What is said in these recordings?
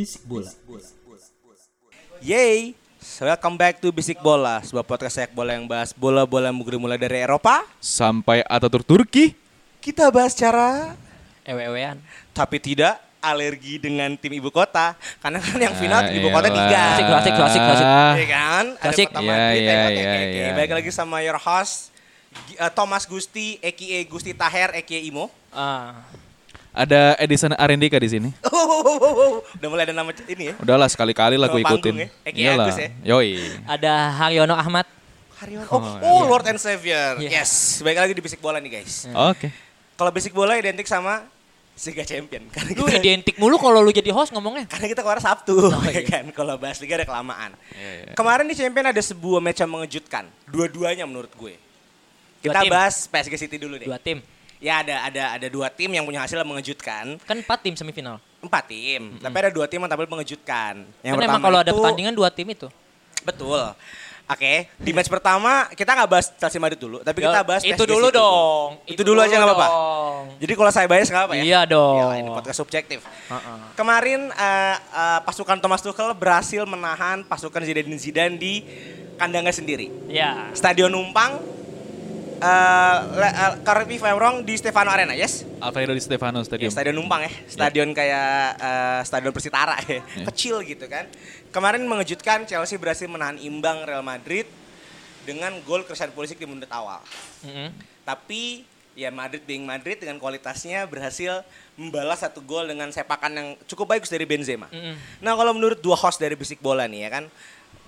Bisik bola. Yay! Welcome back to Bisik Bola, sebuah podcast sepak bola yang bahas bola-bola mugri mulai dari Eropa. sampai Ataturk Turki. Kita bahas cara ewe-ewean. tapi tidak alergi dengan tim ibu kota. Karena kan yang final Ah, ibu kota tiga. Klasik, klasik, klasik, klasik. Iya kan? Klasik. Ada ya, oke. iya. Balik lagi sama your host uh, Thomas Gusti, aka Gusti Taher, aka Imo. Ah. Ada Edison Arendika di sini. Udah mulai ada nama ini ya. Udahlah sekali-kali lah gue ikutin. ya? Eki Iyalah. Agus ya? Yoi. Ada Haryono Ahmad. Haryono. Oh, Oh, oh, iya. Lord and Savior. Iya. Yes. Baik lagi di Bisik Bola nih guys. Oke. Kalau Bisik Bola identik sama Liga Champion. Karena Lu kita- identik mulu kalau lu jadi host ngomongnya. Karena kita kemarin Sabtu, Oh, ya iya. kan. Kalau bahas liga ada kelamaan. Iya, iya. Kemarin di Champion ada sebuah match yang mengejutkan. Dua-duanya menurut gue. Dua Kita tim. bahas PSG City dulu deh. Dua tim. Ya ada ada ada dua tim yang punya hasil yang mengejutkan. Kan empat tim semifinal. Empat tim. Tapi ada dua tim yang tampil mengejutkan. Yang kan pertama kalau ada itu- pertandingan dua tim itu. Betul. Oke, di match pertama kita nggak bahas Chelsea Madrid dulu, tapi kita bahas itu dulu City dong. Itu, dulu aja nggak apa-apa. Jadi kalau saya bias nggak apa ya? Iya dong. Yalah, ini podcast subjektif. Heeh. Kemarin eh, eh, pasukan Thomas Tuchel berhasil menahan pasukan Zidane Zidane di kandangnya sendiri. Ya. Stadion Numpang, eh le- eh, correct me if I'm wrong, di Stefano Arena, yes? Alfredo Di Stefano Stadium. stadion Numpang ya, stadion kayak eh, stadion Persitara ya, kecil gitu kan. Kemarin mengejutkan Chelsea berhasil menahan imbang Real Madrid dengan gol Christian Pulisic di menit awal. Mm-mm. Tapi ya Madrid being Madrid dengan kualitasnya berhasil membalas satu gol dengan sepakan yang cukup bagus dari Benzema. Mm-mm. Nah kalau menurut dua host dari Bisik Bola nih ya kan,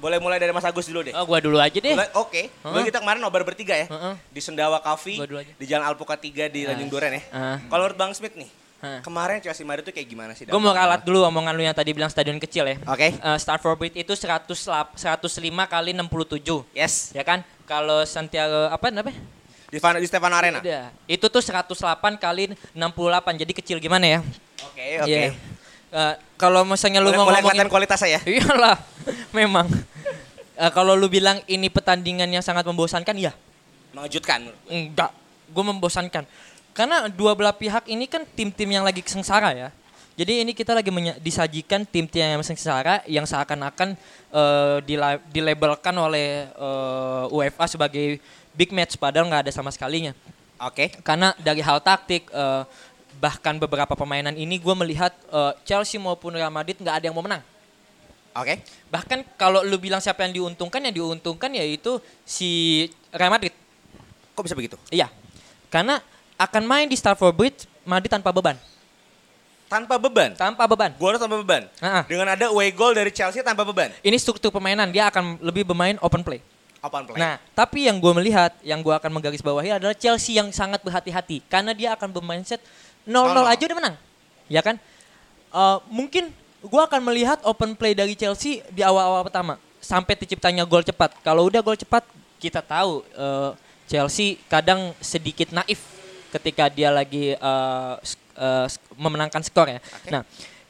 boleh mulai dari Mas Agus dulu deh. Oh, gua dulu aja deh. Oke, Mulai kita kemarin nobar bertiga ya. Heeh. Di Sendawa Coffee, di Jalan Alpukat 3 di Tanjung Duren ya. Ah. Kalau menurut Bang Smith nih, Ah. kemarin Chelsea Madrid tuh kayak gimana sih? Gue mau ralat dulu omongan lu yang tadi bilang stadion kecil ya. Oke. Eh, Stamford Bridge itu 100 lap- 105 kali 67. Yes, Ya kan? Kalau Santiago apa namanya? di, di Stefano Arena. Oke, Udah. Itu tuh 108 kali 68. Jadi kecil gimana ya? oke. Iya. Eh, kalau misalnya lu mau mulai ngomongin kualitas saya. Iyalah, memang. Eh, kalau lu bilang ini pertandingan yang sangat membosankan, ya Mengejutkan. enggak. Gue membosankan. Karena dua belah pihak ini kan tim-tim yang lagi sengsara ya. Jadi ini kita lagi disajikan tim-tim yang sengsara yang seakan-akan eh, dila- dilabelkan oleh eh, UEFA sebagai big match padahal nggak ada sama sekalinya. Oke. Karena dari hal taktik eh, bahkan beberapa permainan ini gue melihat eh, Chelsea maupun Real Madrid nggak ada yang mau menang. Oke. Bahkan kalau lu bilang siapa yang diuntungkan, yang diuntungkan yaitu si Real Madrid. Kok bisa begitu? Iya. Karena akan main di Stamford Bridge Madrid tanpa beban. Tanpa beban. Tanpa beban. Gua tanpa beban. Ah. Dengan ada away goal dari Chelsea tanpa beban. Ini struktur permainan dia akan lebih bermain open play. Open play. Nah, tapi yang gue melihat, yang gue akan menggarisbawahi adalah Chelsea yang sangat berhati-hati karena dia akan bermindset 0-0 0-0. aja udah menang. Ya kan? Eh, mungkin gue akan melihat open play dari Chelsea di awal-awal pertama sampai terciptanya gol cepat. Kalau udah gol cepat, kita tahu eh, Chelsea kadang sedikit naif ketika dia lagi eh, eh, sk- memenangkan skor ya. Nah,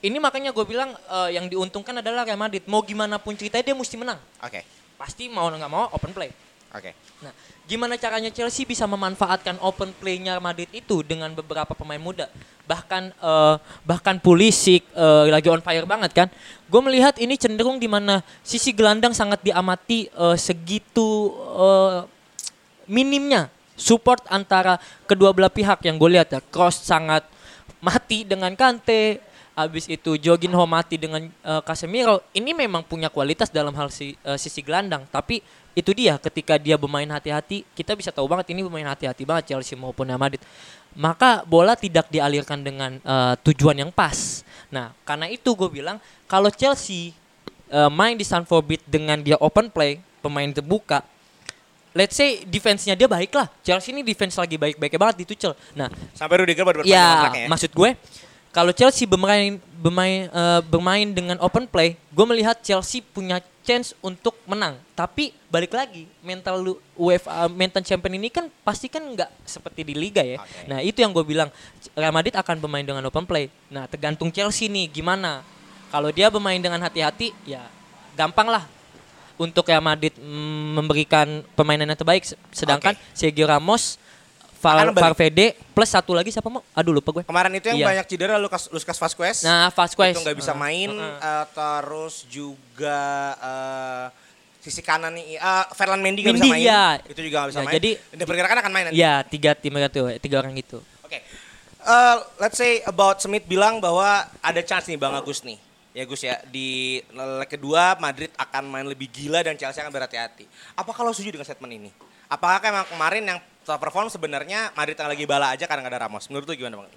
ini makanya gue bilang eh, yang diuntungkan adalah Real Madrid. Mau gimana pun ceritanya dia mesti menang Oke. pasti mau nggak mau open play. Oke. Nah, gimana caranya Chelsea bisa memanfaatkan open play-nya Madrid itu dengan beberapa pemain muda? Bahkan eh, bahkan Pulisic eh, lagi on fire banget kan? Gue melihat ini cenderung di mana sisi gelandang sangat diamati eh, segitu eh, minimnya support antara kedua belah pihak yang gue lihat ya. Cross sangat mati dengan Kante, Abis itu Jorginho mati dengan eh, Casemiro. Ini memang punya kualitas dalam hal si- eh, sisi gelandang. Tapi itu dia ketika dia bermain hati-hati, kita bisa tahu banget ini bermain hati-hati banget Chelsea maupun Real Madrid. Maka bola tidak dialirkan dengan eh, tujuan yang pas. Nah, karena itu gue bilang kalau Chelsea eh, main di Stamford Bridge dengan dia open play, pemain terbuka, let's say defense-nya dia baik lah. Chelsea ini defense lagi baik-baiknya banget di Tuchel. Nah, Sampai Rudiger baru ya ya. maksud gue kalau Chelsea bermain bermain eh, bermain dengan open play, gue melihat Chelsea punya chance untuk menang. Tapi balik lagi mental lu UEFA mental champion ini kan pasti kan nggak seperti di liga ya. Oke. Nah itu yang gue bilang Real Madrid akan bermain dengan open play. Nah tergantung Chelsea nih gimana. Kalau dia bermain dengan hati-hati ya gampang lah untuk Real Madrid mm, memberikan permainan yang terbaik. Sedangkan Sergio Ramos, Val. Valverde plus satu lagi siapa mau? Aduh lupa gue. Kemarin itu yang Iya. banyak cedera Lucas Lucas Vazquez. Nah, Vasquez itu nggak bisa Uh, main uh, uh. eh, terus juga eh, sisi kanan nih eh Ferland Mendy nggak bisa main ya. itu juga nggak bisa Ya, main jadi- dan perkirakan akan main nanti Ya tiga tim itu, tiga orang itu. oke Eh, let's say about Smith bilang bahwa ada chance nih Bang Agus nih ya Gus ya di leg kedua Madrid akan main lebih gila dan Chelsea akan berhati-hati apa kalau setuju dengan statement ini apakah emang kemarin yang top perform sebenarnya Madrid yang lagi bala aja karena nggak ada Ramos menurut lu gimana Bang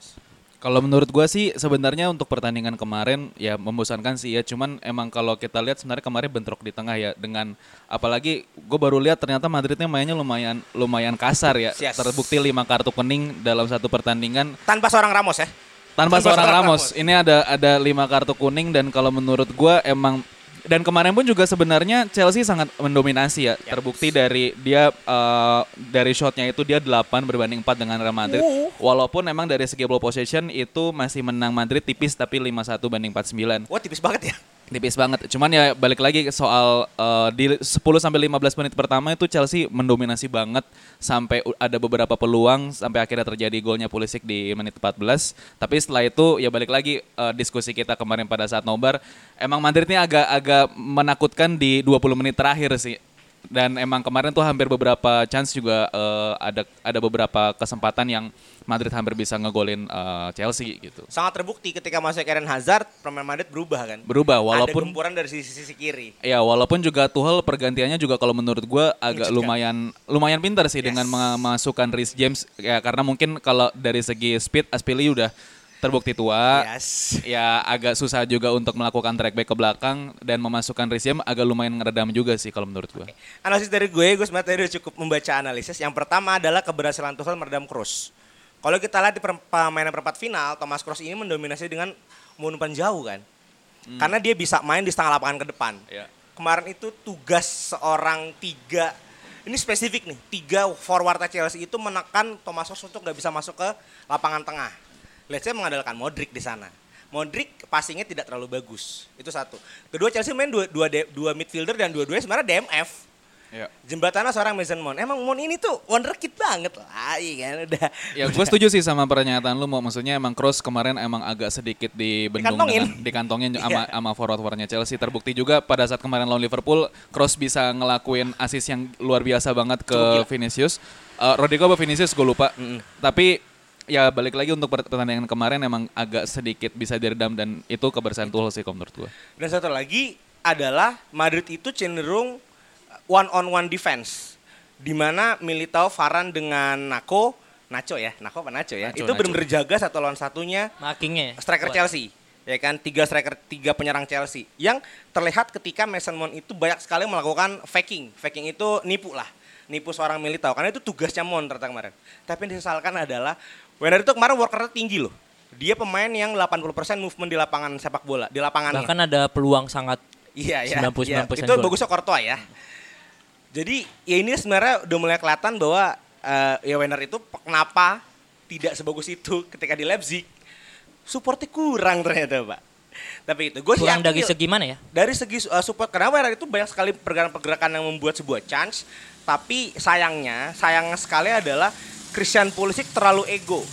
Kalau menurut gua sih sebenarnya untuk pertandingan kemarin ya membosankan sih ya. Cuman emang kalau kita lihat sebenarnya kemarin bentrok di tengah ya dengan apalagi gue baru lihat ternyata Madridnya mainnya lumayan lumayan kasar ya. Yes. Terbukti lima kartu kuning dalam satu pertandingan tanpa seorang Ramos ya tanpa Tanpa seorang seorang Ramos. Ramos. Ini ada ada lima kartu kuning dan kalau menurut gua emang dan kemarin pun juga sebenarnya Chelsea sangat mendominasi ya. Terbukti dari dia eh, dari shotnya itu dia 8 berbanding 4 dengan Real Madrid. Walaupun emang dari segi ball possession itu masih menang Madrid tipis tapi 5-1 banding 4-9 wah tipis banget ya tipis banget. Cuman ya balik lagi soal eh, di 10 sampai 15 menit pertama itu Chelsea mendominasi banget sampai ada beberapa peluang sampai akhirnya terjadi golnya Pulisic di menit 14. Tapi setelah itu ya balik lagi eh, diskusi kita kemarin pada saat nobar, emang Madrid ini agak agak menakutkan di 20 menit terakhir sih. Dan emang kemarin tuh hampir beberapa chance juga eh, ada ada beberapa kesempatan yang Madrid hampir bisa ngegolin eh, Chelsea gitu. sangat terbukti ketika masuk Eden Hazard permainan Madrid berubah kan Berubah ada walaupun gempuran dari sisi sisi kiri Ya walaupun juga Tuchel pergantiannya juga kalau menurut gue agak lumayan lumayan pintar sih Yes. dengan memasukkan Rhys James ya karena mungkin kalau dari segi speed Aspili udah terbukti tua yes ya agak susah juga untuk melakukan track back ke belakang dan memasukkan Rhys James agak lumayan ngeredam juga sih kalau menurut gue. Analisis dari gue, gue sebenarnya udah cukup membaca analisis. Yang pertama adalah keberhasilan Tuchel meredam Kroos. Kalau kita lihat di per- permainan perempat final, Thomas Kroos ini mendominasi dengan umpan jauh kan. Karena dia bisa main di setengah lapangan ke depan. Ya. Kemarin itu tugas seorang tiga, ini spesifik nih, tiga forward Chelsea itu menekan Thomas Kroos untuk nggak bisa masuk ke lapangan tengah. Let's say mengandalkan Modric di sana. Modric passingnya tidak terlalu bagus. Itu satu. Kedua Chelsea main dua, dua, dua midfielder dan dua-duanya sebenarnya DMF. Ya. Jembatannya seorang Mason Mount. Emang Mount ini tuh wonderkid banget lah, iya kan udah. Ya gue setuju sih sama pernyataan lu mau maksudnya emang Kroos kemarin emang agak sedikit dibendung Dikantongin. dengan dikantongin sama Iya. sama forward-forwardnya Chelsea terbukti juga pada saat kemarin lawan Liverpool Kroos bisa ngelakuin assist yang luar biasa banget ke Cukup gila. Vinicius. Uh, Rodrigo apa Vinicius gue lupa. Tapi ya balik lagi untuk per- pertandingan kemarin emang agak sedikit bisa diredam dan itu kebersihan Tuchel sih menurut gue. Dan satu lagi adalah Madrid itu cenderung one on one defense. Di mana Militao, Varane dengan Nacho, Nacho ya, Nacho apa Nacho ya, Nacho, itu benar-benar jaga satu lawan satunya Markingnya. ya? striker Kuat. Chelsea. Ya kan, tiga striker, tiga penyerang Chelsea. Yang terlihat ketika Mason Mount itu banyak sekali melakukan faking. Faking itu nipu lah. Nipu seorang Militao. Karena itu tugasnya Mount ternyata kemarin. Tapi yang disesalkan adalah, Werner itu kemarin work rate tinggi loh. Dia pemain yang 80% movement di lapangan sepak bola. Di lapangannya. Bahkan ada peluang sangat Iya, iya. 99% iya. Itu bagusnya Courtois ya. Jadi ya ini sebenarnya udah mulai kelihatan bahwa eh, ya Werner itu kenapa tidak sebagus itu ketika di Leipzig. Supportnya kurang ternyata, Pak. Tapi itu gue kurang dari segi mana ya? dari segi uh, support karena Werner itu banyak sekali pergerakan-pergerakan yang membuat sebuah chance tapi sayangnya sayangnya sekali adalah Christian Pulisic terlalu ego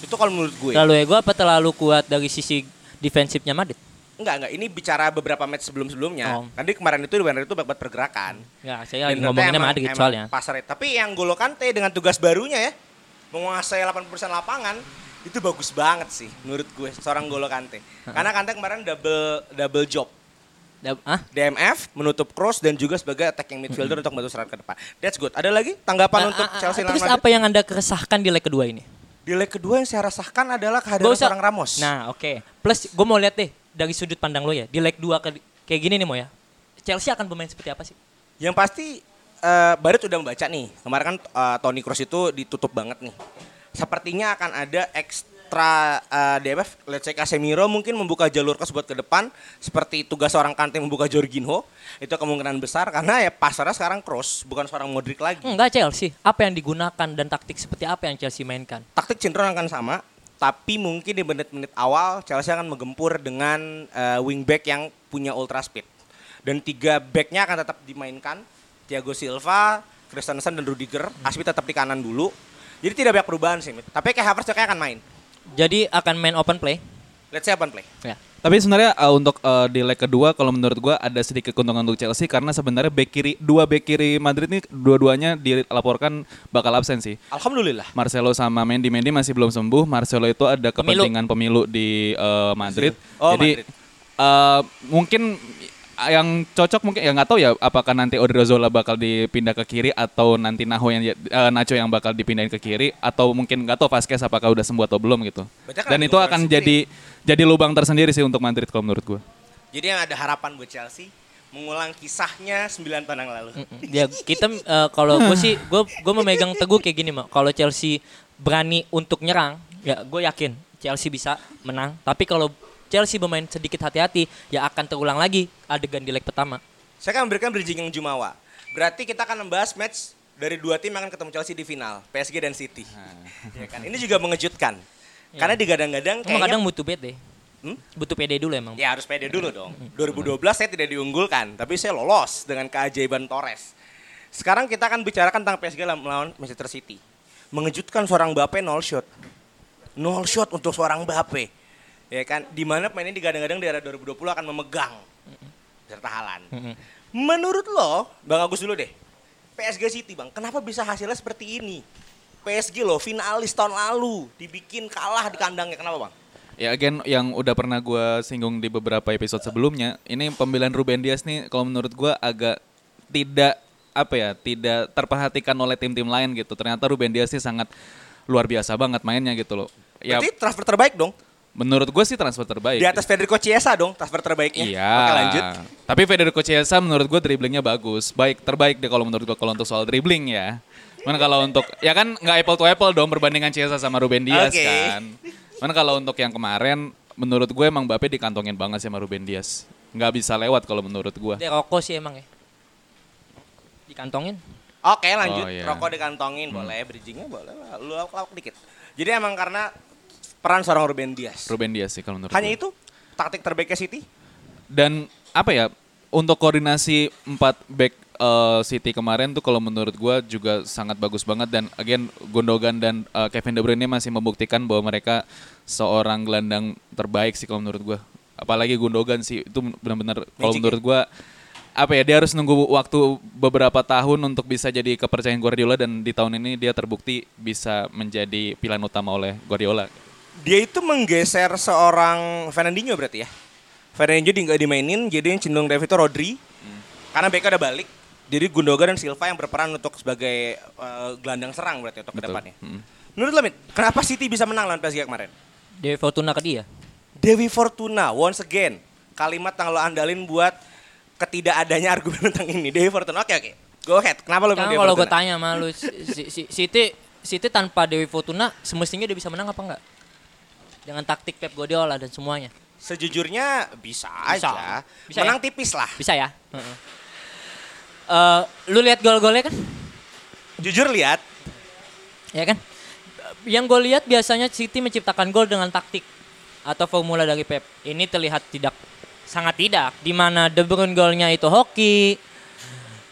itu kalau menurut gue Terlalu ego apa terlalu kuat dari sisi defensifnya Madrid? Enggak enggak ini bicara beberapa match sebelum-sebelumnya Oh. kemarin itu Werner itu buat pergerakan Ya, saya lagi Dan ternyata ngomonginnya emang- Madrid emang soalnya. pasar. Tapi yang Golo Kante dengan tugas barunya ya, menguasai 80% lapangan, itu bagus banget sih menurut gue seorang Golo Kante. Karena Kante kemarin double double job. Ah? DMF menutup cross dan juga sebagai attacking midfielder untuk membantu serangan ke depan. That's good. Ada lagi tanggapan Ah, untuk ah, ah, Chelsea Terus apa yang Anda keresahkan di leg kedua ini? Di leg kedua yang saya rasakan adalah kehadiran usah. seorang Ramos. Nah, oke. Plus gue mau lihat deh dari sudut pandang lo ya. Di leg 2 ke, kayak gini nih mau ya. Chelsea akan bermain seperti apa sih? Yang pasti eh Barit udah membaca nih. Kemarin kan eh, Toni Kroos itu ditutup banget nih. Sepertinya akan ada ekstra eh, DMF, let's say Casemiro mungkin membuka jalur Kroos buat ke depan seperti tugas seorang Kante membuka Jorginho. Itu kemungkinan besar karena ya pasarnya sekarang Kroos, bukan seorang Modric lagi. Enggak Chelsea. Apa yang digunakan dan taktik seperti apa yang Chelsea mainkan? Taktik cenderung akan sama, tapi mungkin di menit-menit awal Chelsea akan menggempur dengan eh, wingback yang punya ultra speed. Dan tiga backnya akan tetap dimainkan, Thiago Silva, Christensen dan Rudiger. Aspi tetap di kanan dulu. Jadi tidak banyak perubahan sih, tapi kayak Havertz kayak akan main. Jadi akan main open play. Let's say open play. Ya. Tapi sebenarnya uh, untuk uh, di leg kedua kalau menurut gua ada sedikit keuntungan untuk Chelsea karena sebenarnya back kiri dua back kiri Madrid ini dua-duanya dilaporkan bakal absen sih. Alhamdulillah. Marcelo sama Mendy Mendy masih belum sembuh. Marcelo itu ada kepentingan pemilu, di uh, Madrid. Oh, Jadi Madrid. uh, mungkin yang cocok mungkin ya nggak tahu ya apakah nanti Odriozola bakal dipindah ke kiri atau nanti Naho yang uh, Nacho yang bakal dipindahin ke kiri atau mungkin nggak tahu Vasquez apakah udah sembuh atau belum gitu. Kan Dan itu akan sendiri. jadi jadi lubang tersendiri sih untuk Madrid kalau menurut gua. Jadi yang ada harapan buat Chelsea mengulang kisahnya 9 tahun yang lalu. Ya kita eh, kalau gue sih gue gue memegang teguh kayak gini mah. Kalau Chelsea berani untuk nyerang, ya gue yakin Chelsea bisa menang. Tapi kalau Chelsea bermain sedikit hati-hati, ya akan terulang lagi adegan di leg pertama. Saya akan memberikan bridging yang jumawa. Berarti kita akan membahas match dari dua tim yang akan ketemu Chelsea di final, PSG dan City. Ya kan? Ini juga mengejutkan. Karena digadang-gadang kayaknya kadang butuh pede. Hmm? Butuh pede dulu emang. Ya harus pede dulu dong. 2012 saya tidak diunggulkan, tapi saya lolos dengan keajaiban Torres. Sekarang kita akan bicarakan tentang PSG melawan Manchester City. Mengejutkan seorang Mbappe 0 shot. 0 shot untuk seorang Mbappe. Ya kan, di mana pemain ini digadang-gadang di era 2020 akan memegang serta Haaland. Menurut lo, Bang Agus dulu deh. PSG City, Bang, kenapa bisa hasilnya seperti ini? PSG lo finalis tahun lalu dibikin kalah di kandangnya kenapa, Bang? Ya again yang udah pernah gua singgung di beberapa episode sebelumnya, ini pembelian Ruben Dias nih kalau menurut gua agak tidak apa ya, tidak terperhatikan oleh tim-tim lain gitu. Ternyata Ruben Dias sih sangat luar biasa banget mainnya gitu loh. Ya Berarti transfer terbaik dong. Menurut gue sih transfer terbaik. Di atas Federico Chiesa dong, transfer terbaiknya. Iya. Oke lanjut. Tapi Federico Chiesa menurut gue dribblingnya bagus. Baik, terbaik deh kalau menurut gue kalau untuk soal dribbling ya. Mana kalau untuk ya kan nggak apple to apple dong perbandingan Chiesa sama Ruben Dias Oke. kan. Mana kalau untuk yang kemarin menurut gue emang Mbappe dikantongin banget sama Ruben Dias. Nggak bisa lewat kalau menurut gue. Dia rokok sih emang ya. Dikantongin. Oke lanjut. Oh, iya. Rokok dikantongin boleh, bridgingnya boleh lah. Lu lawak dikit. Jadi emang karena peran seorang Ruben Dias. Ruben Dias sih kalau menurut Hanya gue. itu taktik terbaiknya City? Dan apa ya untuk koordinasi empat back eh, City kemarin tuh kalau menurut gua juga sangat bagus banget dan again Gundogan dan eh, Kevin De Bruyne masih membuktikan bahwa mereka seorang gelandang terbaik sih kalau menurut gua. Apalagi Gundogan sih itu benar-benar kalau Magic ya? menurut gua apa ya dia harus nunggu waktu beberapa tahun untuk bisa jadi kepercayaan Guardiola dan di tahun ini dia terbukti bisa menjadi pilihan utama oleh Guardiola. Dia itu menggeser seorang Fernandinho berarti ya? Fernandinho di, nggak dimainin, jadi yang cenderung David itu Rodri. Karena Beckham udah balik. Jadi Gundogan dan Silva yang berperan untuk sebagai eh, gelandang serang berarti untuk Betul. ke depannya. Mm. Menurut lo, Mit, kenapa City bisa menang lawan PSG kemarin? Dewi Fortuna ke dia. Dewi Fortuna, once again. Kalimat yang lo andalin buat ketidakadanya argumen tentang ini. Dewi Fortuna, oke oke. Go ahead, kenapa lo bilang Kan Dewi kalau gue tanya sama lu, si, City, City tanpa Dewi Fortuna semestinya dia bisa menang apa enggak? Dengan taktik Pep Guardiola dan semuanya. Sejujurnya bisa, Bisa. aja. Bisa Menang ya? tipis lah. Bisa ya? Eh, lu lihat gol-golnya kan? Jujur lihat, Ya kan? Yang gue lihat biasanya City menciptakan gol dengan taktik atau formula dari Pep. Ini terlihat tidak sangat tidak di mana De Bruyne golnya itu hoki.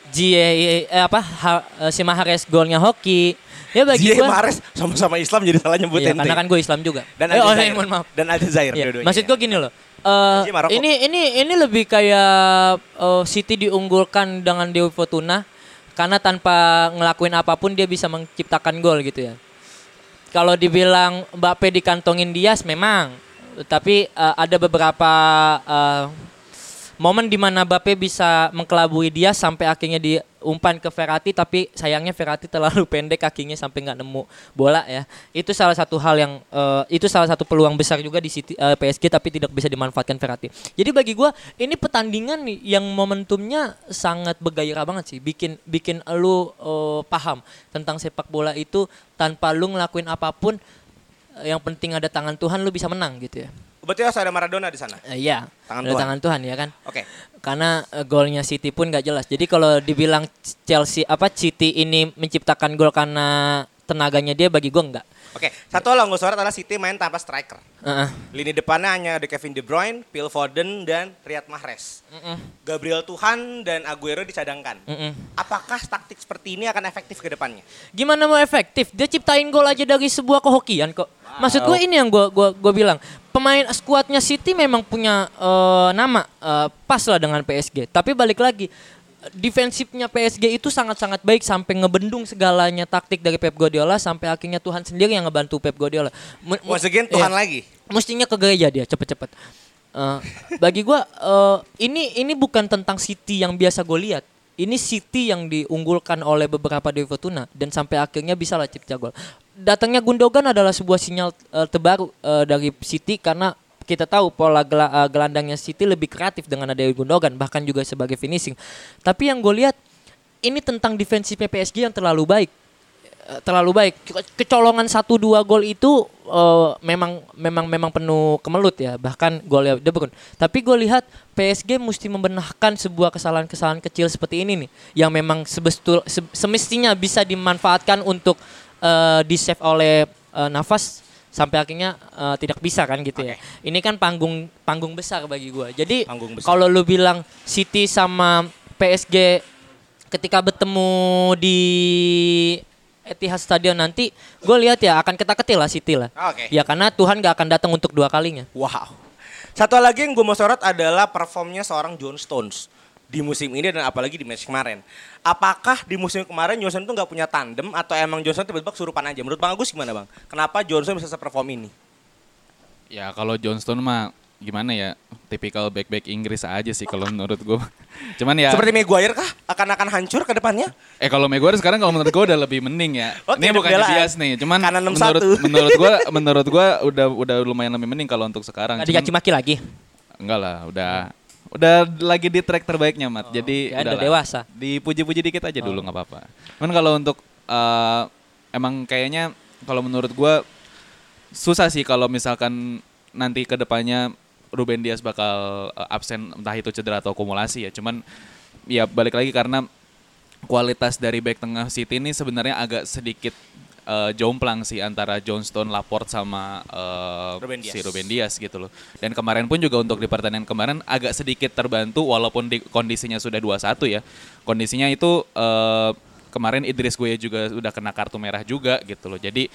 Gie eh, apa ha, eh, si Mahrez golnya hoki. Ya bagi gue Mahrez sama-sama Islam jadi salah nyebut Iya, ente. karena kan gue Islam juga. Dan eh, oh, Aljazair. mohon maaf. Dan Aljazair Iya, dua-duanya. Maksud gue gini loh. eh, Maroko. ini ini ini lebih kayak eh, City diunggulkan dengan Dewi Fortuna karena tanpa ngelakuin apa pun dia bisa menciptakan gol gitu ya. Kalau dibilang Mbappe dikantongin Dias memang, tapi eh, ada beberapa eh, momen di mana Mbappe bisa mengkelabui Dias sampai akhirnya di umpan ke Verratti tapi sayangnya Verratti terlalu pendek kakinya sampai nggak nemu bola ya. Itu salah satu hal yang eh, itu salah satu peluang besar juga di City, eh, PSG tapi tidak bisa dimanfaatkan Verratti. Jadi bagi gua ini pertandingan yang momentumnya sangat bergairah banget sih. Bikin bikin lu eh, paham tentang sepak bola itu tanpa lu ngelakuin apa pun yang penting ada tangan Tuhan lu bisa menang gitu ya. Berarti harus ada Maradona di sana. Eh, iya, Tangan ada Tuhan. tangan Tuhan ya kan. Oke. Karena eh, golnya City pun gak jelas. Jadi kalau dibilang Chelsea apa City ini menciptakan gol karena tenaganya dia bagi gua enggak. Oke, satu hal yang gue sorot adalah City main tanpa striker. Heeh. Lini depannya hanya ada Kevin De Bruyne, Phil Foden, dan Riyad Mahrez. Mm-mm. Gabriel Tuhan dan Aguero dicadangkan. Mm-mm. Apakah taktik seperti ini akan efektif ke depannya? Gimana mau efektif? Dia ciptain gol aja dari sebuah kehokian kok. Maksud gue ini yang gue gua gua bilang. Pemain skuadnya City memang punya eh, nama eh, pas lah dengan PSG. Tapi balik lagi defensifnya PSG itu sangat-sangat baik sampai ngebendung segalanya taktik dari Pep Guardiola sampai akhirnya Tuhan sendiri yang ngebantu Pep Guardiola. Once again, iya. Tuhan lagi. mestinya ke gereja dia cepet-cepet. Eh, bagi gua eh, ini ini bukan tentang City yang biasa gue lihat. Ini City yang diunggulkan oleh beberapa dari Fortuna dan sampai akhirnya bisa lah cipta gol. Datangnya Gundogan adalah sebuah sinyal eh, terbaru eh, dari City karena kita tahu pola gela- eh, gelandangnya City lebih kreatif dengan adanya Gundogan bahkan juga sebagai finishing. Tapi yang gue lihat ini tentang defensifnya PSG yang terlalu baik eh, terlalu baik. Ke- Kecolongan satu dua gol itu eh, memang memang memang penuh kemelut ya. Bahkan golnya De Bruyne. Tapi gue lihat PSG mesti membenahkan sebuah kesalahan-kesalahan kecil seperti ini nih yang memang sebestul se- semestinya bisa dimanfaatkan untuk eh, di save oleh eh, Nafas sampai akhirnya eh, tidak bisa kan gitu ya. Ini kan panggung panggung besar bagi gue. Jadi kalau lu bilang City sama PSG ketika bertemu di Etihad Stadium nanti, gue lihat ya akan ketak-ketik lah City lah. Oke. Ya karena Tuhan gak akan datang untuk dua kalinya. Wow. Satu lagi yang gue mau sorot adalah performnya seorang John Stones di musim ini dan apalagi di match kemarin. Apakah di musim kemarin Johnson itu nggak punya tandem atau emang Johnson tiba-tiba kesurupan aja? Menurut Bang Agus gimana Bang? Kenapa Johnson bisa se-perform ini? Ya kalau Johnston mah gimana ya tipikal back back Inggris aja sih kalau menurut gue. Cuman ya Seperti Maguire kah? Akan-akan hancur ke depannya? eh kalau Maguire sekarang kalau menurut gue udah lebih mending ya. Oke, Ini bukan bias nih, cuman Kanan 61. menurut menurut gue menurut gue udah udah lumayan lebih mending kalau untuk sekarang. Gak Cuman- dicaci maki lagi. Enggak lah, udah udah lagi di track terbaiknya mat. Jadi ya udah dewasa. Dipuji-puji dikit aja dulu nggak apa-apa. Cuman kalau untuk eh, emang kayaknya kalau menurut gua susah sih kalau misalkan nanti ke depannya Ruben Dias bakal eh, absen entah itu cedera atau akumulasi ya. Cuman ya balik lagi karena kualitas dari back tengah City ini sebenarnya agak sedikit eh, jomplang sih antara Johnston, Laporte sama eh, Ruben Dias. si Ruben Dias gitu loh. Dan kemarin pun juga untuk di pertandingan kemarin agak sedikit terbantu walaupun di kondisinya sudah 2-1 ya. Kondisinya itu eh, kemarin Idris Gueye juga udah kena kartu merah juga gitu loh. Jadi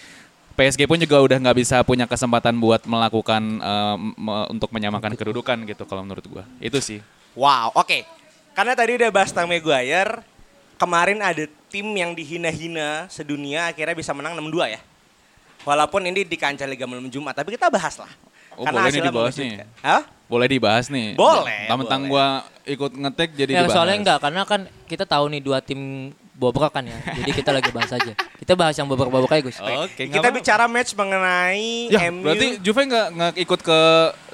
PSG pun juga udah nggak bisa punya kesempatan buat melakukan eh, me- untuk menyamakan kedudukan gitu kalau menurut gua. Itu sih. Wow, oke. Karena tadi udah bahas tentang Maguire, kemarin ada tim yang dihina-hina sedunia akhirnya bisa menang 6-2 ya. Walaupun ini di kancah Liga Malam Jumat, tapi kita bahas lah. Oh, boleh nih dibahas nih. Hah? Boleh dibahas nih. Boleh, boleh. gua ikut ngetek jadi Ya, dibahas. soalnya enggak karena kan kita tahu nih dua tim bobrok kan ya. Jadi kita lagi bahas aja. Kita bahas yang bobrok-bobrok aja Gus. Oke, nggak Kita apa-apa. bicara match mengenai Ya, MU. berarti Juve nggak ikut ke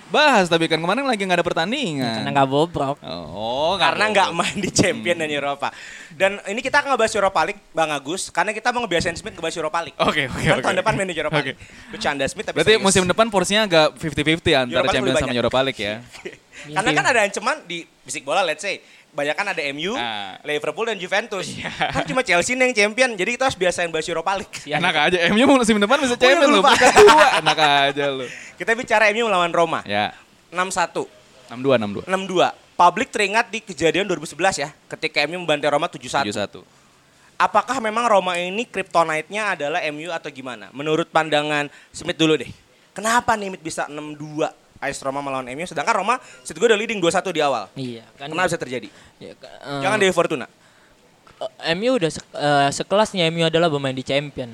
bahas tapi kan kemarin lagi nggak ada pertandingan. Karena nggak bobrok. Oh, karena nggak main di Champion dan Eropa. Dan ini kita akan ngebahas Europa League, Bang Agus, karena kita mau ngebiasain Smith ngebahas Europa League. Oke, oke, Kan oke, tahun oke. depan main di Europa Oke. League. Bercanda Smith tapi Berarti serius. musim depan porsinya agak 50-50 antara Europa lebih sama. Europa League ya. Karena kan ada ancaman di bisik bola let's say banyak kan ada MU, Ah. Liverpool dan Juventus. Kan cuma Chelsea nih yang champion. Jadi kita harus biasain bahas Europa League. Enak aja, MU musim depan bisa Oh iya, champion lu, lupa. peringkat dua. Enak aja lu. Kita bicara MU melawan Roma. Ya, 6-1, 62 62. 6-2. Publik teringat di kejadian 2011 ya, ketika MU membantai Roma 7-1. 71. Apakah memang Roma ini kryptonite-nya adalah MU atau gimana? Menurut pandangan Smith dulu deh. Kenapa nih Smith bisa 6-2 AS Roma melawan MU sedangkan Roma set gue udah leading 2-1 di awal. Iya, kan. Kenapa bisa terjadi? Ya, ka- eh, Jangan Dewi Fortuna. eh, MU udah sek- eh, sekelasnya MU adalah bermain di champion.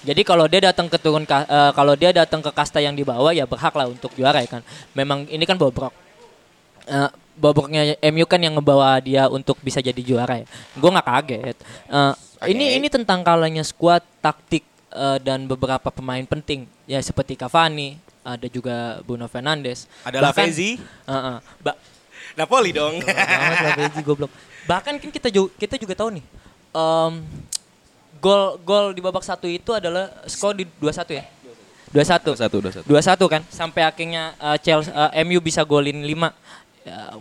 Jadi kalau dia datang ke turun eh, kalau dia datang ke kasta yang di bawah ya berhak lah untuk juara ya kan. Memang ini kan bobrok. Eh, babaknya MU kan yang ngebawa dia untuk bisa jadi juara ya. Gue nggak kaget. Eh, Ini Oke. ini tentang kalahnya skuad, taktik eh, dan beberapa pemain penting ya seperti Cavani, ada juga Bruno Fernandes. Ada Bahkan- Lavezzi. Heeh. Ba- Napoli dong. Beji goblok. Bahkan kan kita juga kita juga tahu nih. em, gol gol di babak satu itu adalah skor di 2-1 ya. 2-1. Satu, dua satu. 2-1 kan sampai akhirnya eh, Chelsea eh, MU bisa golin 5. Ya,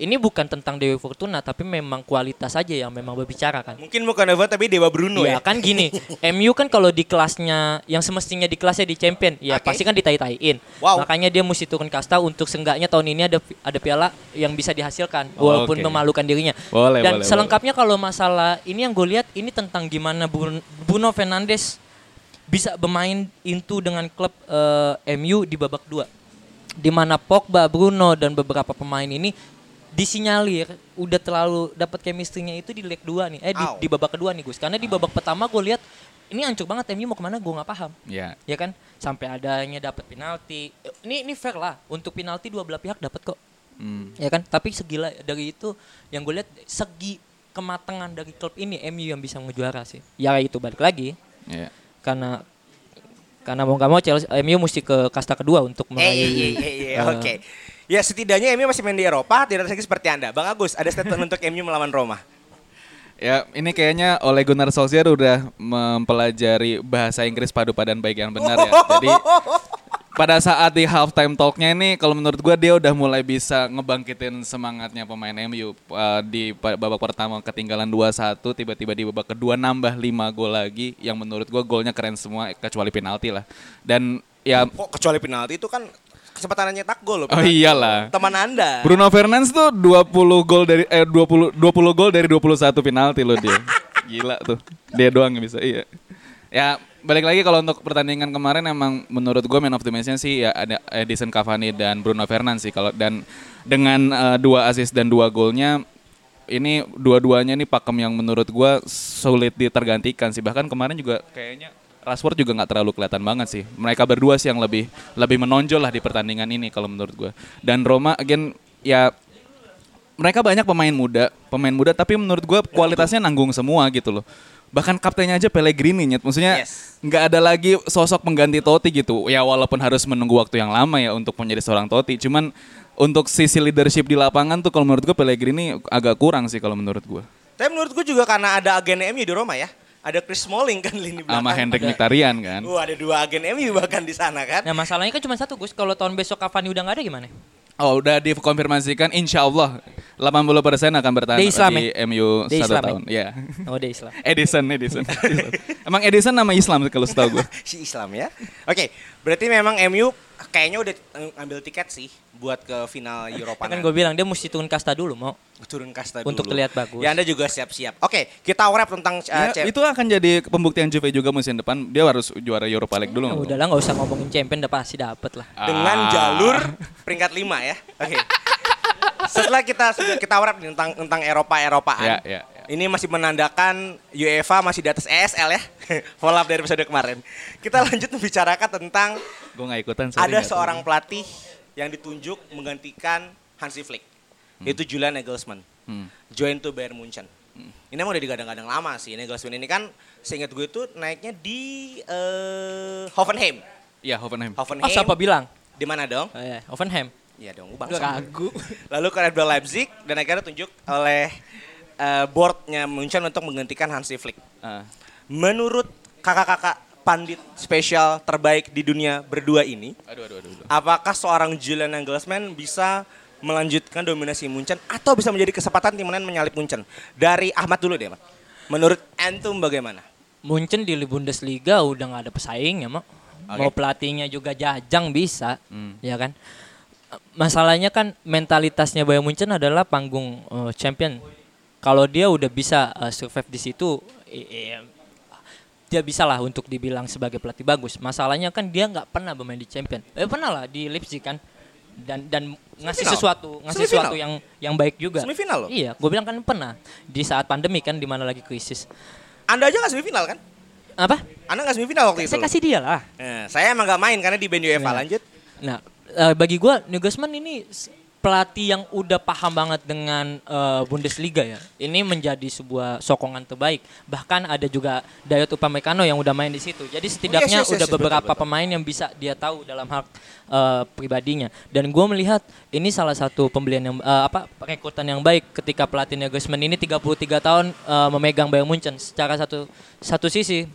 ini bukan tentang Dewi Fortuna tapi memang kualitas aja yang memang berbicara kan. Mungkin bukan Nova tapi Dewa Bruno Iya ya. kan gini, MU kan kalau di kelasnya yang semestinya di kelasnya di champion, ya Oke. pasti kan ditai-taiin. Wow. Makanya dia mesti turun kasta untuk seenggaknya tahun ini ada ada piala yang bisa dihasilkan walaupun Oke. memalukan dirinya. Boleh, Dan boleh, selengkapnya kalau masalah ini yang gue lihat ini tentang gimana Bruno Fernandes bisa bermain into dengan klub eh, MU di babak dua. Di mana Pogba, Bruno dan beberapa pemain ini disinyalir udah terlalu dapat chemistry-nya itu di leg 2 nih. Eh di, di babak kedua nih Gus. Karena di babak pertama gue lihat ini hancur banget MU mau ke mana gue nggak paham. Ya. Ya kan? Sampai adanya dapat penalti. Ini ini fair lah. Untuk penalti dua belah pihak dapat kok. Hmm. Ya kan? Tapi segila dari itu yang gue lihat segi kematangan dari klub ini MU yang bisa ngejuara sih. Ya itu balik lagi Ya. karena karena mau nggak mau Chelsea MU mesti ke kasta kedua untuk Eh, meraih. iya, iya, iya, iya, eh, oke. Ya setidaknya MU masih main di Eropa, tidak lagi seperti Anda. Bang Agus, ada statement untuk MU melawan Roma. Ya, ini kayaknya oleh Gunnar Solskjaer udah mempelajari bahasa Inggris padu padan baik yang benar ya. Jadi pada saat di halftime talknya ini, kalau menurut gua dia udah mulai bisa ngebangkitin semangatnya pemain MU Uh, di babak pertama ketinggalan 2-1, tiba-tiba di babak kedua nambah 5 gol lagi, yang menurut gua golnya keren semua kecuali penalti lah. Dan ya Kok kecuali penalti itu kan kesempatan nyetak gol loh. Oh iyalah. Teman Anda. Bruno Fernandes tuh 20 gol dari eh 20 20 gol dari 21 penalti loh dia. Gila tuh. Dia doang yang bisa. Iya. Ya, balik lagi kalau untuk pertandingan kemarin emang menurut gue man of the match-nya sih ya ada Edison Cavani dan Bruno Fernandes sih kalau dan dengan eh, dua assist dan dua golnya ini dua-duanya nih pakem yang menurut gua sulit ditergantikan sih bahkan kemarin juga kayaknya Rashford juga nggak terlalu kelihatan banget sih mereka berdua sih yang lebih lebih menonjol lah di pertandingan ini kalau menurut gua dan Roma again ya mereka banyak pemain muda, pemain muda tapi menurut gua kualitasnya nanggung semua gitu loh. Bahkan kaptennya aja Pellegrini nyet. Maksudnya Yes. nggak ada lagi sosok pengganti Totti gitu. Ya walaupun harus menunggu waktu yang lama ya untuk menjadi seorang Totti. Cuman untuk sisi leadership di lapangan tuh kalau menurut gua Pellegrini agak kurang sih kalau menurut gua. Tapi menurut gue juga karena ada agen MU di Roma ya. Ada Chris Smalling kan lini belakang. Sama Hendrik Mkhitaryan kan. Wah, ada dua agen MU bahkan di sana kan. Nah masalahnya kan cuma satu Gus. Kalau tahun besok Cavani udah nggak ada gimana? Oh udah dikonfirmasikan insya Allah 80% akan bertahan Dia Islam di MU Dia satu Islam ya? tahun. Ya. Oh dia Islam. Edison, Edison. Emang Edison nama Islam kalau setahu gue. si Islam ya. Oke, berarti memang MU kayaknya udah ngambil tiket sih buat ke final Eropa. kan nanti. gue bilang dia mesti turun kasta dulu mau. turun kasta Untuk dulu. terlihat bagus. Ya Anda juga siap-siap. Oke, kita wrap tentang uh, Ya, C- itu akan jadi pembuktian Juve juga musim depan. Dia harus juara Europa League dulu. Ya, nggak? udahlah nggak usah ngomongin champion udah pasti dapet lah. dengan Ah. jalur peringkat 5 ya. Oke. Setelah kita sudah kita wrap tentang tentang Eropa Eropaan. Ya, ya, ya. Ini masih menandakan UEFA masih di atas ESL ya. Follow up dari episode kemarin. Kita lanjut membicarakan tentang Gue nggak ikutan. sorry, ada tahu. seorang pelatih yang ditunjuk menggantikan Hansi Flick. Itu Julian Nagelsmann. Hmm. Join to Bayern Munchen. Ini emang udah digadang-gadang lama sih. Nagelsmann ini kan seingat gue itu naiknya di eh, Hoffenheim. Iya, Hoffenheim. Hoffenheim. Oh siapa bilang? Di mana dong? Oh, ya, Hoffenheim. Iya dong, Gue bangsa. ragu. Lalu ke Red Bull Leipzig dan akhirnya tunjuk oleh eh, boardnya Munchen untuk menggantikan Hansi Flick. Ah. Menurut kakak-kakak pandit spesial terbaik di dunia berdua ini, Aduh, aduh, aduh. aduh. apakah seorang Julian Nagelsmann bisa melanjutkan dominasi Munchen atau bisa menjadi kesempatan tim lain menyalip Munchen? Dari Ahmad dulu deh, Mas. Menurut Antum bagaimana? Munchen di Bundesliga udah nggak ada pesaing ya mau. Oke. Mau pelatihnya juga jajang bisa, Hmm. ya kan. Masalahnya kan mentalitasnya Bayern Munchen adalah panggung eh, champion. Kalau dia udah bisa eh, survive di situ, i- i- dia bisa lah untuk dibilang sebagai pelatih bagus. Masalahnya kan dia nggak pernah bermain di champion. Eh pernah lah di Leipzig kan. Dan dan ngasih Semifinal. sesuatu, ngasih Semifinal. sesuatu yang yang baik juga. Semifinal loh. Iya, gue bilang kan pernah di saat pandemi kan di mana lagi krisis. Anda aja nggak semifinal kan? Apa? Anda nggak semifinal waktu itu. Saya kasih dia lah. Nah, saya emang nggak main karena di band UEFA Nah. lanjut. Nah, eh, bagi gua Nagelsmann ini pelatih yang udah paham banget dengan eh, Bundesliga ya. Ini menjadi sebuah sokongan terbaik. Bahkan ada juga Dayot Upamecano yang udah main di situ. Jadi setidaknya yes, yes, udah yes, beberapa betul, betul. pemain yang bisa dia tahu dalam hak eh, pribadinya. Dan gue melihat ini salah satu pembelian yang eh, apa rekrutan yang baik ketika pelatih Nagelsmann ini 33 tahun eh, memegang Bayern Munchen. Secara satu satu sisi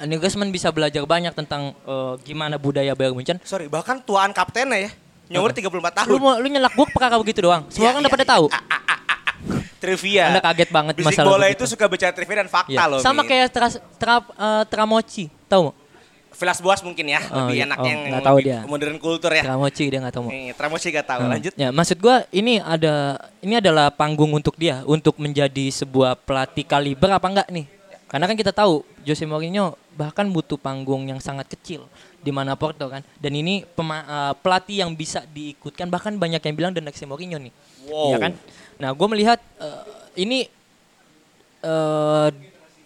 Nagelsmann bisa belajar banyak tentang eh, gimana budaya Bayern Munchen. Sorry, bahkan tuaan kaptennya ya. Nyumur 34 tahun. Lu mau lu nyelak gue perkara begitu doang. Semua Iya, orang iya, udah pada iya. tahu. Trivia. Anda kaget banget Bisik masalah bola begitu. itu suka bicara trivia dan fakta Iya. loh. Sama Min. kayak tra, tra, eh, Tramoci, tahu nggak? Vilas Boas mungkin ya, Oh, lebih iya. enak Oh, yang nggak tahu dia. modern kultur ya. Tramoci dia nggak tahu. Nih, Tramosi gak tahu. Nah, Lanjut. Ya, maksud gua ini ada ini adalah panggung untuk dia untuk menjadi sebuah pelatih kaliber apa enggak nih? Karena kan kita tahu Jose Mourinho bahkan butuh panggung yang sangat kecil di mana Porto kan. Dan ini pema- eh, pelatih yang bisa diikutkan bahkan banyak yang bilang the next Mourinho nih. Wow. Iya kan? Nah, gue melihat eh, ini eh,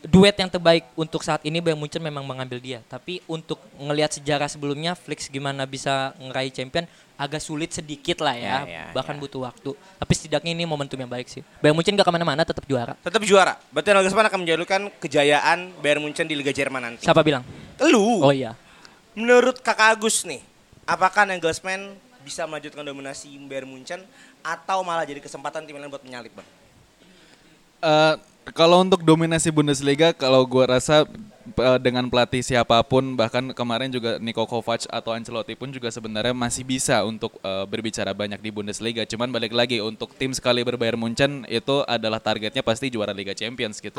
duet yang terbaik untuk saat ini Bayern Munchen memang mengambil dia. Tapi untuk ngelihat sejarah sebelumnya, Flix gimana bisa ngeraih champion agak sulit sedikit lah ya. Ya, ya, Bahkan butuh waktu. Tapi setidaknya ini momentum yang baik sih. Bayern Munchen gak ke mana-mana, tetap juara. Tetap juara. Berarti Nagelsmann akan menjalukan kejayaan Bayern Munchen di Liga Jerman nanti. Siapa bilang? Lu. Oh iya. Menurut Kakak Agus nih, apakah Nagelsmann bisa melanjutkan dominasi Bayern Munchen atau malah jadi kesempatan tim lain buat menyalip, Bang? Eh, kalau untuk dominasi Bundesliga, kalau gua rasa eh, dengan pelatih siapa pun, bahkan kemarin juga Niko Kovac atau Ancelotti pun juga sebenarnya masih bisa untuk eh, berbicara banyak di Bundesliga. Cuman balik lagi untuk tim sekali berbayar Munchen itu adalah targetnya pasti juara Liga Champions gitu.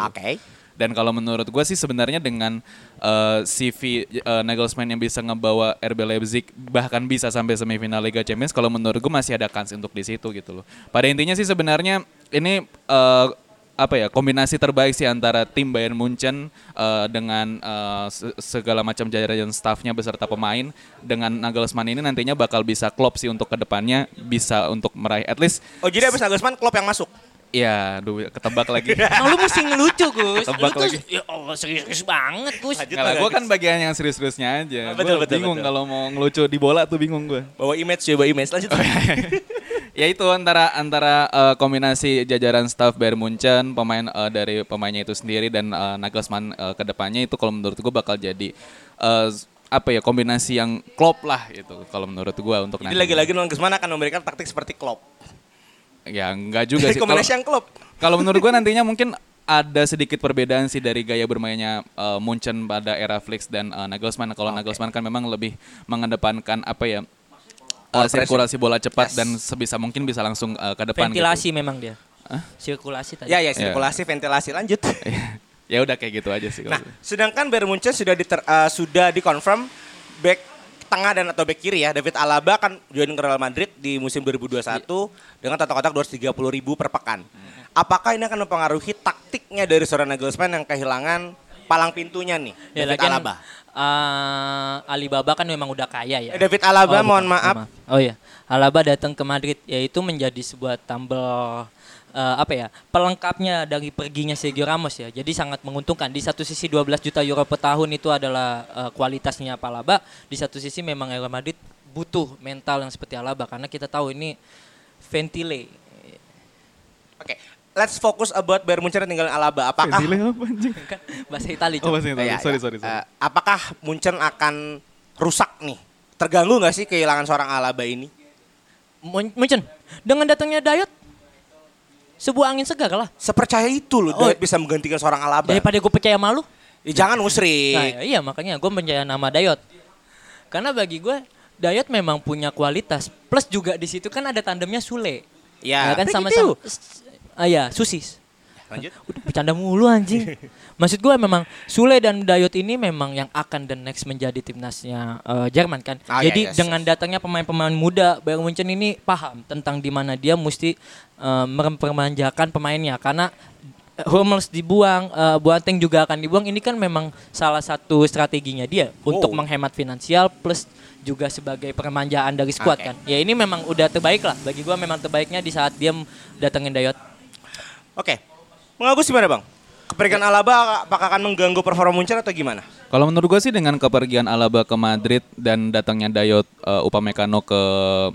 Dan kalau menurut gue sih sebenarnya dengan eh, CV eh, Nagelsmann yang bisa ngebawa RB Leipzig bahkan bisa sampai semifinal Liga Champions, kalau menurut gue masih ada kans untuk di situ gitu loh. Pada intinya sih sebenarnya ini eh, apa ya kombinasi terbaik sih antara tim Bayern Munchen eh, dengan eh, se- segala macam jajaran staffnya beserta pemain dengan Nagelsmann ini nantinya bakal bisa klop sih untuk ke depannya bisa untuk meraih at least Oh, jadi abis Nagelsmann klub yang masuk. ya duh, ketebak lagi. Emang lu mesti ngelucu Gus. Tebak lu tuh, lagi. ya Allah serius banget Gus. Enggak lah, gue kan bagian yang serius-seriusnya aja. Betul, Gua betul, bingung betul. kalau mau ngelucu di bola tuh bingung gue. Bawa image, coba image. Lanjut. ya itu antara antara eh, kombinasi jajaran staff Bayern Munchen, pemain eh, dari pemainnya itu sendiri dan eh, Nagelsmann eh, ke depannya itu kalau menurut gue bakal jadi eh, apa ya kombinasi yang klop lah itu kalau menurut gue untuk Jadi nantinya. lagi-lagi Nagelsmann akan memberikan taktik seperti Klopp. ya enggak juga sih. Kombinasi Kalau- yang Klopp. Kalau menurut gue nantinya mungkin ada sedikit perbedaan sih dari gaya bermainnya uh, Munchen pada era Flix dan uh, Nagelsmann. Kalau Nagelsmann kan memang lebih mengedepankan apa ya uh, sirkulasi bola cepat Yes. dan sebisa mungkin bisa langsung uh, ke depan Ventilasi gitu. memang dia. Sirkulasi tadi. Ya, ya, sirkulasi, ventilasi. Lanjut. ya udah kayak gitu aja sih. Nah, kalau sedangkan Bayern Munchen sudah diter, eh, sudah dikonfirm back tengah dan atau back kiri ya. David Alaba akan join ke Real Madrid di musim 2021 dengan total kotak 230 ribu per pekan. Apakah ini akan mempengaruhi taktiknya dari seorang Nagelsmann yang kehilangan palang pintunya nih, Ya, David Alaba? Eh, Alibaba kan memang udah kaya ya. David Alaba, Oh, mohon bukan, maaf. Oh iya, Alaba datang ke Madrid yaitu menjadi sebuah tambel eh, apa ya pelengkapnya dari perginya Sergio Ramos ya. Jadi sangat menguntungkan. Di satu sisi 12 juta euro per tahun itu adalah eh, kualitasnya Alaba. Di satu sisi memang Real Madrid butuh mental yang seperti Alaba karena kita tahu ini ventile. Let's focus about Bayern Munchen yang tinggalin Alaba. Apakah apa anjing? Kan bahasa Italia. Oh, bahasa Italia. Ya, sorry, ya. sorry, sorry. Eh, apakah Munchen akan rusak nih? Terganggu nggak sih kehilangan seorang Alaba ini? Mun- Munchen dengan datangnya Dayot sebuah angin segar lah. Sepercaya itu loh, Oh. Dayot bisa menggantikan seorang Alaba. Daripada gue percaya malu. Ya, jangan musrik. Nah, iya makanya gue percaya nama Dayot. Karena bagi gue Dayot memang punya kualitas. Plus juga di situ kan ada tandemnya Sule. Ya, kan begitu. sama-sama. Ah ya, Susis. Lanjut. Udah bercanda mulu anjing. Maksud gue memang Sule dan Dayot ini memang yang akan the next menjadi timnasnya eh, Jerman kan. Ah, iya, Jadi yes, dengan datangnya pemain-pemain muda Bayern Munchen ini paham tentang di mana dia mesti eh, mempermanjakan pemainnya karena Hummels dibuang, eh, Boateng juga akan dibuang. Ini kan memang salah satu strateginya dia untuk Oh. menghemat finansial plus juga sebagai permanjaan dari squad Oke. kan. Ya ini memang udah terbaik lah. Bagi gua memang terbaiknya di saat dia datengin Dayot. Oke. Mengagus gimana bang? Keperikan Alaba apakah akan mengganggu performa Munchen atau gimana? Kalau menurut gue sih dengan kepergian Alaba ke Madrid dan datangnya Dayot uh, Upamecano ke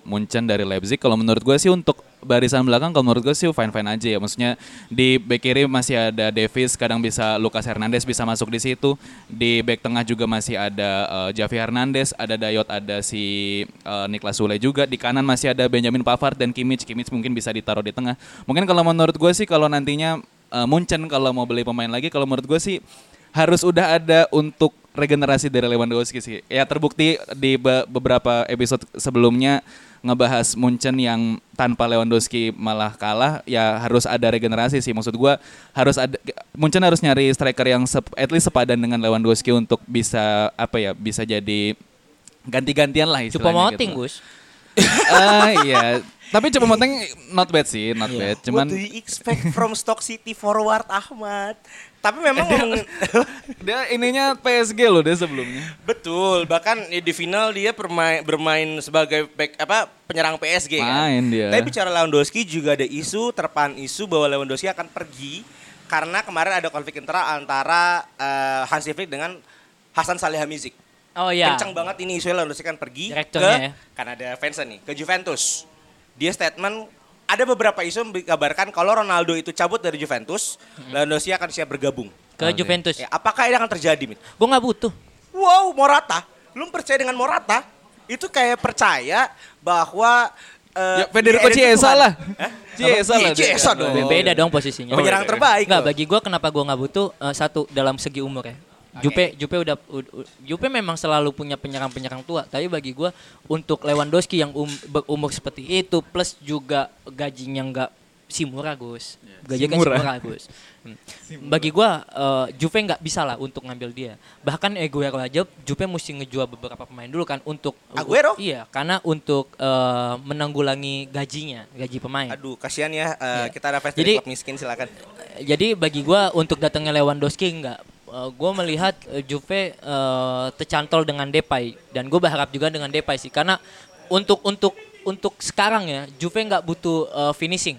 Munchen dari Leipzig, kalau menurut gue sih untuk barisan belakang kalau menurut gue sih fine-fine aja ya. Maksudnya di back kiri masih ada Davis, kadang bisa Lucas Hernandez bisa masuk di situ. Di back tengah juga masih ada uh, Javi Hernandez, ada Dayot, ada si uh, Niklas Sule juga. Di kanan masih ada Benjamin Pavard dan Kimmich. Kimmich mungkin bisa ditaruh di tengah. Mungkin kalau menurut gue sih kalau nantinya uh, Munchen kalau mau beli pemain lagi, kalau menurut gue sih harus udah ada untuk regenerasi dari Lewandowski sih. Ya terbukti di be- beberapa episode sebelumnya ngebahas Munchen yang tanpa Lewandowski malah kalah, ya harus ada regenerasi sih. Maksud gua harus ada Munchen harus nyari striker yang sep- at least sepadan dengan Lewandowski untuk bisa apa ya, bisa jadi ganti-gantian lah istilahnya moting, gitu. Gus. Ah iya, tapi Cupa moting not bad sih, not bad. Cuman What do you expect from Stock City forward Ahmad? Tapi memang ngomongin dia ininya PSG loh dia sebelumnya. betul, bahkan di final dia bermain, bermain sebagai back apa penyerang PSG kan. Main dia. Tapi bicara Lewandowski juga ada isu terpan isu bahwa Lewandowski akan pergi karena kemarin ada konflik internal antara eh, Hansi Flick dengan Hasan Salihamidzic. Oh iya. Kencang banget ini isu Lewandowski kan pergi Direkturnya ya. ke kan ada fansnya nih ke Juventus. Dia statement ada beberapa isu mengkabarkan kalau Ronaldo itu cabut dari Juventus, Lewandowski akan siap bergabung. Ke Juventus. Ya, apakah ini akan terjadi, Mit? Gue nggak butuh. Wow, Morata. Lu percaya dengan Morata? Itu kayak percaya bahwa eh, Ya, Federico Chiesa lah. Chiesa Iya, lah. Chiesa dong. Beda dong posisinya. Oh, Penyerang iya. terbaik. Enggak, bagi gua kenapa gua nggak butuh eh, satu dalam segi umur ya. Jupe Jupe udah u- u- Jupe memang selalu punya penyerang-penyerang tua, tapi bagi gua untuk Lewandowski yang um, berumur seperti itu plus juga gajinya nggak si murah Gus. Gajinya kan si murah. murah Gus. Hmm. Bagi gua eh, Juve nggak bisa lah untuk ngambil dia. Bahkan Aguero aja Juve mesti ngejual beberapa pemain dulu kan untuk Aguero? Iya, karena untuk eh, menanggulangi gajinya, gaji pemain. Aduh, kasihan ya. eh, Iya. Kita ada fans Jadi- dari klub miskin silakan. jadi bagi gua untuk datangnya Lewandowski enggak Eh, gua melihat eh, Juve eh, tercantol dengan Depay dan gue berharap juga dengan Depay sih karena untuk untuk untuk sekarang ya Juve nggak butuh eh, finishing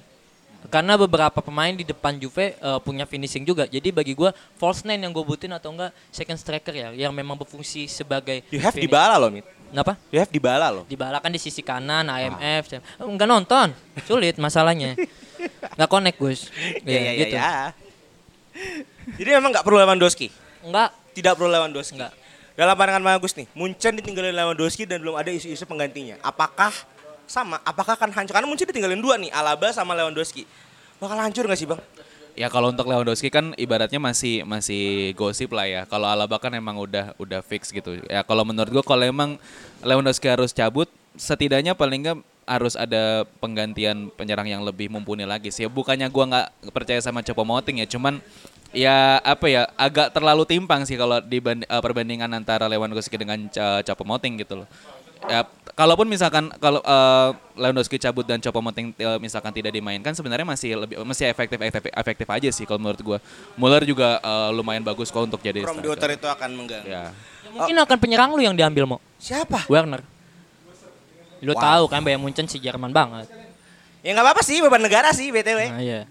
karena beberapa pemain di depan Juve eh, punya finishing juga jadi bagi gua false nine yang gue butuhin atau enggak second striker ya yang memang berfungsi sebagai You have finish. Dybala loh, Mit. Kenapa? You have Dybala loh. Dybala kan di sisi kanan AMF enggak nonton sulit masalahnya nggak connect Gus Iya, Iya, iya, iya. gitu. ya. Jadi memang nggak perlu Lewandowski. enggak Tidak perlu Lewandowski. Enggak. Dalam pandangan Bang Agus nih, Munchen ditinggalin Lewandowski dan belum ada isu-isu penggantinya. Apakah sama? Apakah akan hancur? Karena Munchen ditinggalin dua nih, Alaba sama Lewandowski. Bakal hancur nggak sih bang? Ya kalau untuk Lewandowski kan ibaratnya masih masih gosip lah ya. Kalau Alaba kan emang udah udah fix gitu. Ya kalau menurut gua kalau emang Lewandowski harus cabut, setidaknya paling nggak harus ada penggantian penyerang yang lebih mumpuni lagi sih. Bukannya gua nggak percaya sama Choupo-Moting ya, cuman ya apa ya agak terlalu timpang sih kalau di perbandingan antara Lewandowski dengan uh, Choupo-Moting gitu loh. Ya, kalaupun misalkan kalau eh, Lewandowski cabut dan Choupo-Moting eh, misalkan tidak dimainkan sebenarnya masih lebih masih efektif efektif, efektif aja sih kalau menurut gua. Muller juga eh, lumayan bagus kok untuk jadi From striker. Itu akan mengganggu. Ya. Mungkin akan penyerang lu yang diambil mau. Siapa? Werner. Lu Wow. tahu kan Bayern Munchen si Jerman banget. Ya nggak apa-apa sih, beban negara sih BTW. Nah, iya.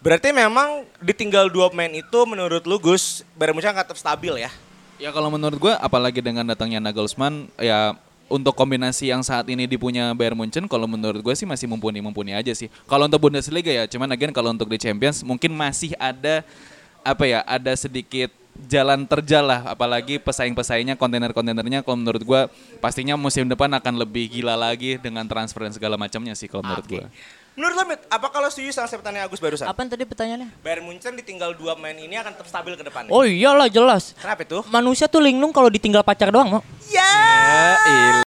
Berarti memang ditinggal dua pemain itu menurut lu Gus, Bayern Munchen tetap stabil ya? Ya kalau menurut gua apalagi dengan datangnya Nagelsmann ya untuk kombinasi yang saat ini dipunya Bayern Munchen kalau menurut gue sih masih mumpuni-mumpuni aja sih. Kalau untuk Bundesliga ya cuman again kalau untuk di Champions mungkin masih ada apa ya ada sedikit jalan terjal lah apalagi pesaing-pesaingnya kontainer-kontainernya kalau menurut gua pastinya musim depan akan lebih gila lagi dengan transfer dan segala macamnya sih kalau menurut gua. Menurut lo, Mit, apa kalau setuju sama pertanyaan Agus barusan? Apa tadi pertanyaannya? Bayern Munchen ditinggal dua pemain ini akan tetap stabil ke depannya. Oh iyalah jelas. Kenapa itu? Manusia tuh linglung kalau ditinggal pacar doang mau. Ya.